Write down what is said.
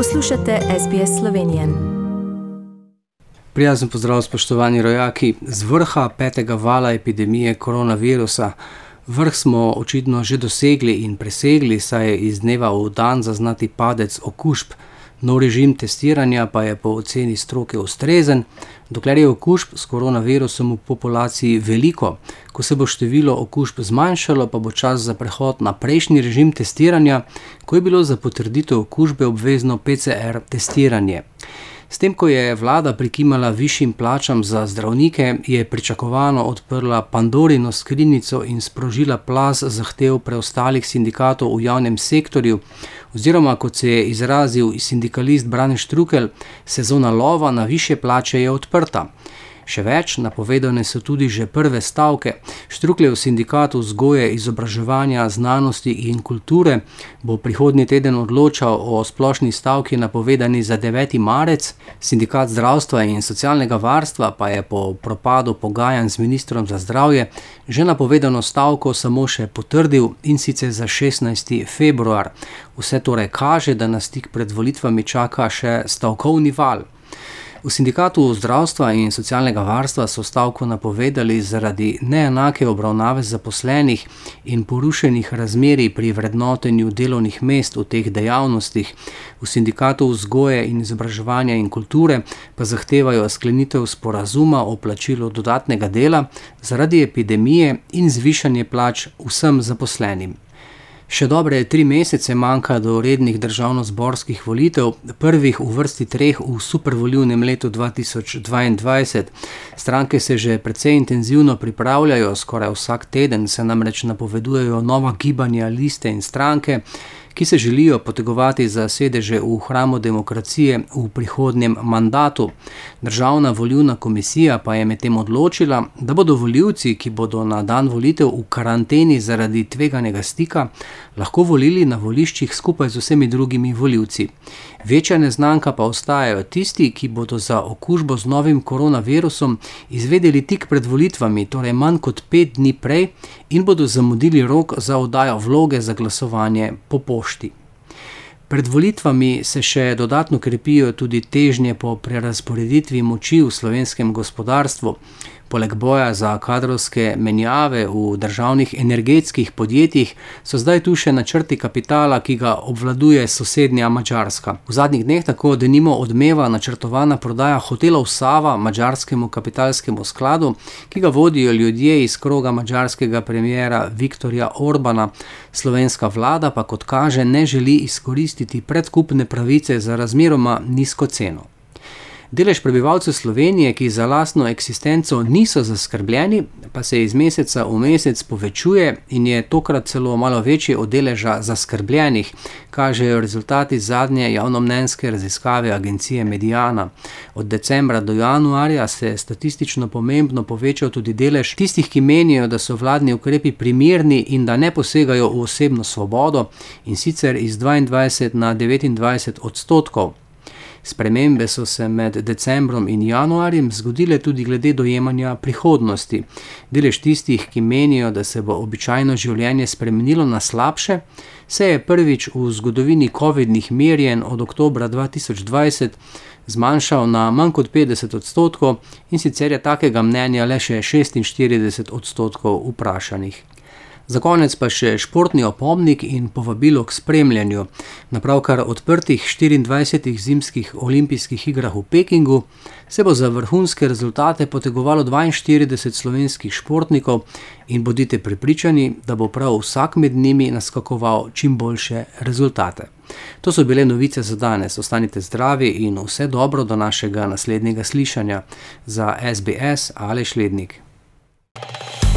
Poslušate SBS Slovenijo. Prijazen pozdrav, spoštovani rojaki. Z vrha petega vala epidemije koronavirusa. Vrh smo očitno že dosegli in presegli, saj je iz dneva v dan zaznati padec okužb. Nov režim testiranja pa je po oceni stroke ustrezen, dokler je okužb s koronavirusom v populaciji veliko. Ko se bo število okužb zmanjšalo, pa bo čas za prehod na prejšnji režim testiranja, ko je bilo za potrditev okužbe obvezno PCR testiranje. S tem, ko je vlada prikimala višjim plačam za zdravnike, je pričakovano odprla Pandorino skrinjico in sprožila plaz zahtev preostalih sindikatov v javnem sektorju, oziroma kot se je izrazil sindikalist Brane Štrukel, sezona lova na više plače je odprta. Še več, napovedane so tudi že prve stavke. Štrukljev sindikat vzgoje, izobraževanja, znanosti in kulture bo prihodnji teden odločal o splošni stavki, napovedani za 9. marec. Sindikat zdravstva in socialnega varstva pa je po propadu pogajanj z ministrom za zdravje že napovedano stavko samo še potrdil in sicer za 16. februar. Vse torej kaže, da nas tik pred volitvami čaka še stavkovni val. V sindikatu zdravstva in socialnega varstva so stavko napovedali zaradi neenake obravnave zaposlenih in porušenih razmerij pri vrednotenju delovnih mest v teh dejavnostih. V sindikatu vzgoje in izobraževanja in kulture pa zahtevajo sklenitev sporazuma o plačilu dodatnega dela zaradi epidemije in zvišanje plač vsem zaposlenim. Še dobre tri mesece manjka do rednih državno-zborskih volitev, prvih v vrsti treh v supervoljivnem letu 2022. Stranke se že precej intenzivno pripravljajo, skoraj vsak teden se namreč napovedujejo nova gibanja, liste in stranke ki se želijo potegovati za sedeže v hramu demokracije v prihodnjem mandatu. Državna volilna komisija pa je medtem odločila, da bodo voljivci, ki bodo na dan volitev v karanteni zaradi tveganega stika, lahko volili na voliščih skupaj z vsemi drugimi voljivci. Večja neznanka pa ostajajo tisti, ki bodo za okužbo z novim koronavirusom izvedeli tik pred volitvami, torej manj kot pet dni prej, in bodo zamudili rok za oddajo vloge za glasovanje po pošti. Pred volitvami se še dodatno krepijo tudi težnje po prerasporeditvi moči v slovenskem gospodarstvu. Poleg boja za kadrovske menjave v državnih energetskih podjetjih so zdaj tu še načrti kapitala, ki ga obvladuje sosednja Mačarska. V zadnjih dneh tako denimo odmeva načrtovana prodaja hotelov Sava mačarskemu kapitalskemu skladu, ki ga vodijo ljudje iz kroga mačarskega premjera Viktorja Orbana. Slovenska vlada pa, kot kaže, ne želi izkoristiti predkupne pravice za razmeroma nizko ceno. Delež prebivalcev Slovenije, ki za lastno eksistenco niso zaskrbljeni, pa se iz meseca v mesec povečuje in je tokrat celo malo večji od deleža zaskrbljenih, kažejo rezultati zadnje javnomnenjske raziskave agencije Mediana. Od decembra do januarja se je statistično pomembno povečal tudi delež tistih, ki menijo, da so vladni ukrepi primerni in da ne posegajo v osebno svobodo, in sicer iz 22 na 29 odstotkov. Spremembe so se med decembrom in januarjem zgodile tudi glede dojemanja prihodnosti. Delež tistih, ki menijo, da se bo običajno življenje spremenilo na slabše, se je prvič v zgodovini COVID-nih merjen od oktobra 2020 zmanjšal na manj kot 50 odstotkov in sicer je takega mnenja le še 46 odstotkov vprašanih. Za konec pa še športni opomnik in povabilo k spremljanju. Na pravkar odprtih 24 zimskih olimpijskih igrah v Pekingu se bo za vrhunske rezultate potegovalo 42 slovenskih športnikov in bodite prepričani, da bo prav vsak med njimi naskakoval čim boljše rezultate. To so bile novice za danes. Ostanite zdravi in vse dobro do našega naslednjega slišanja za SBS ali Šlednik.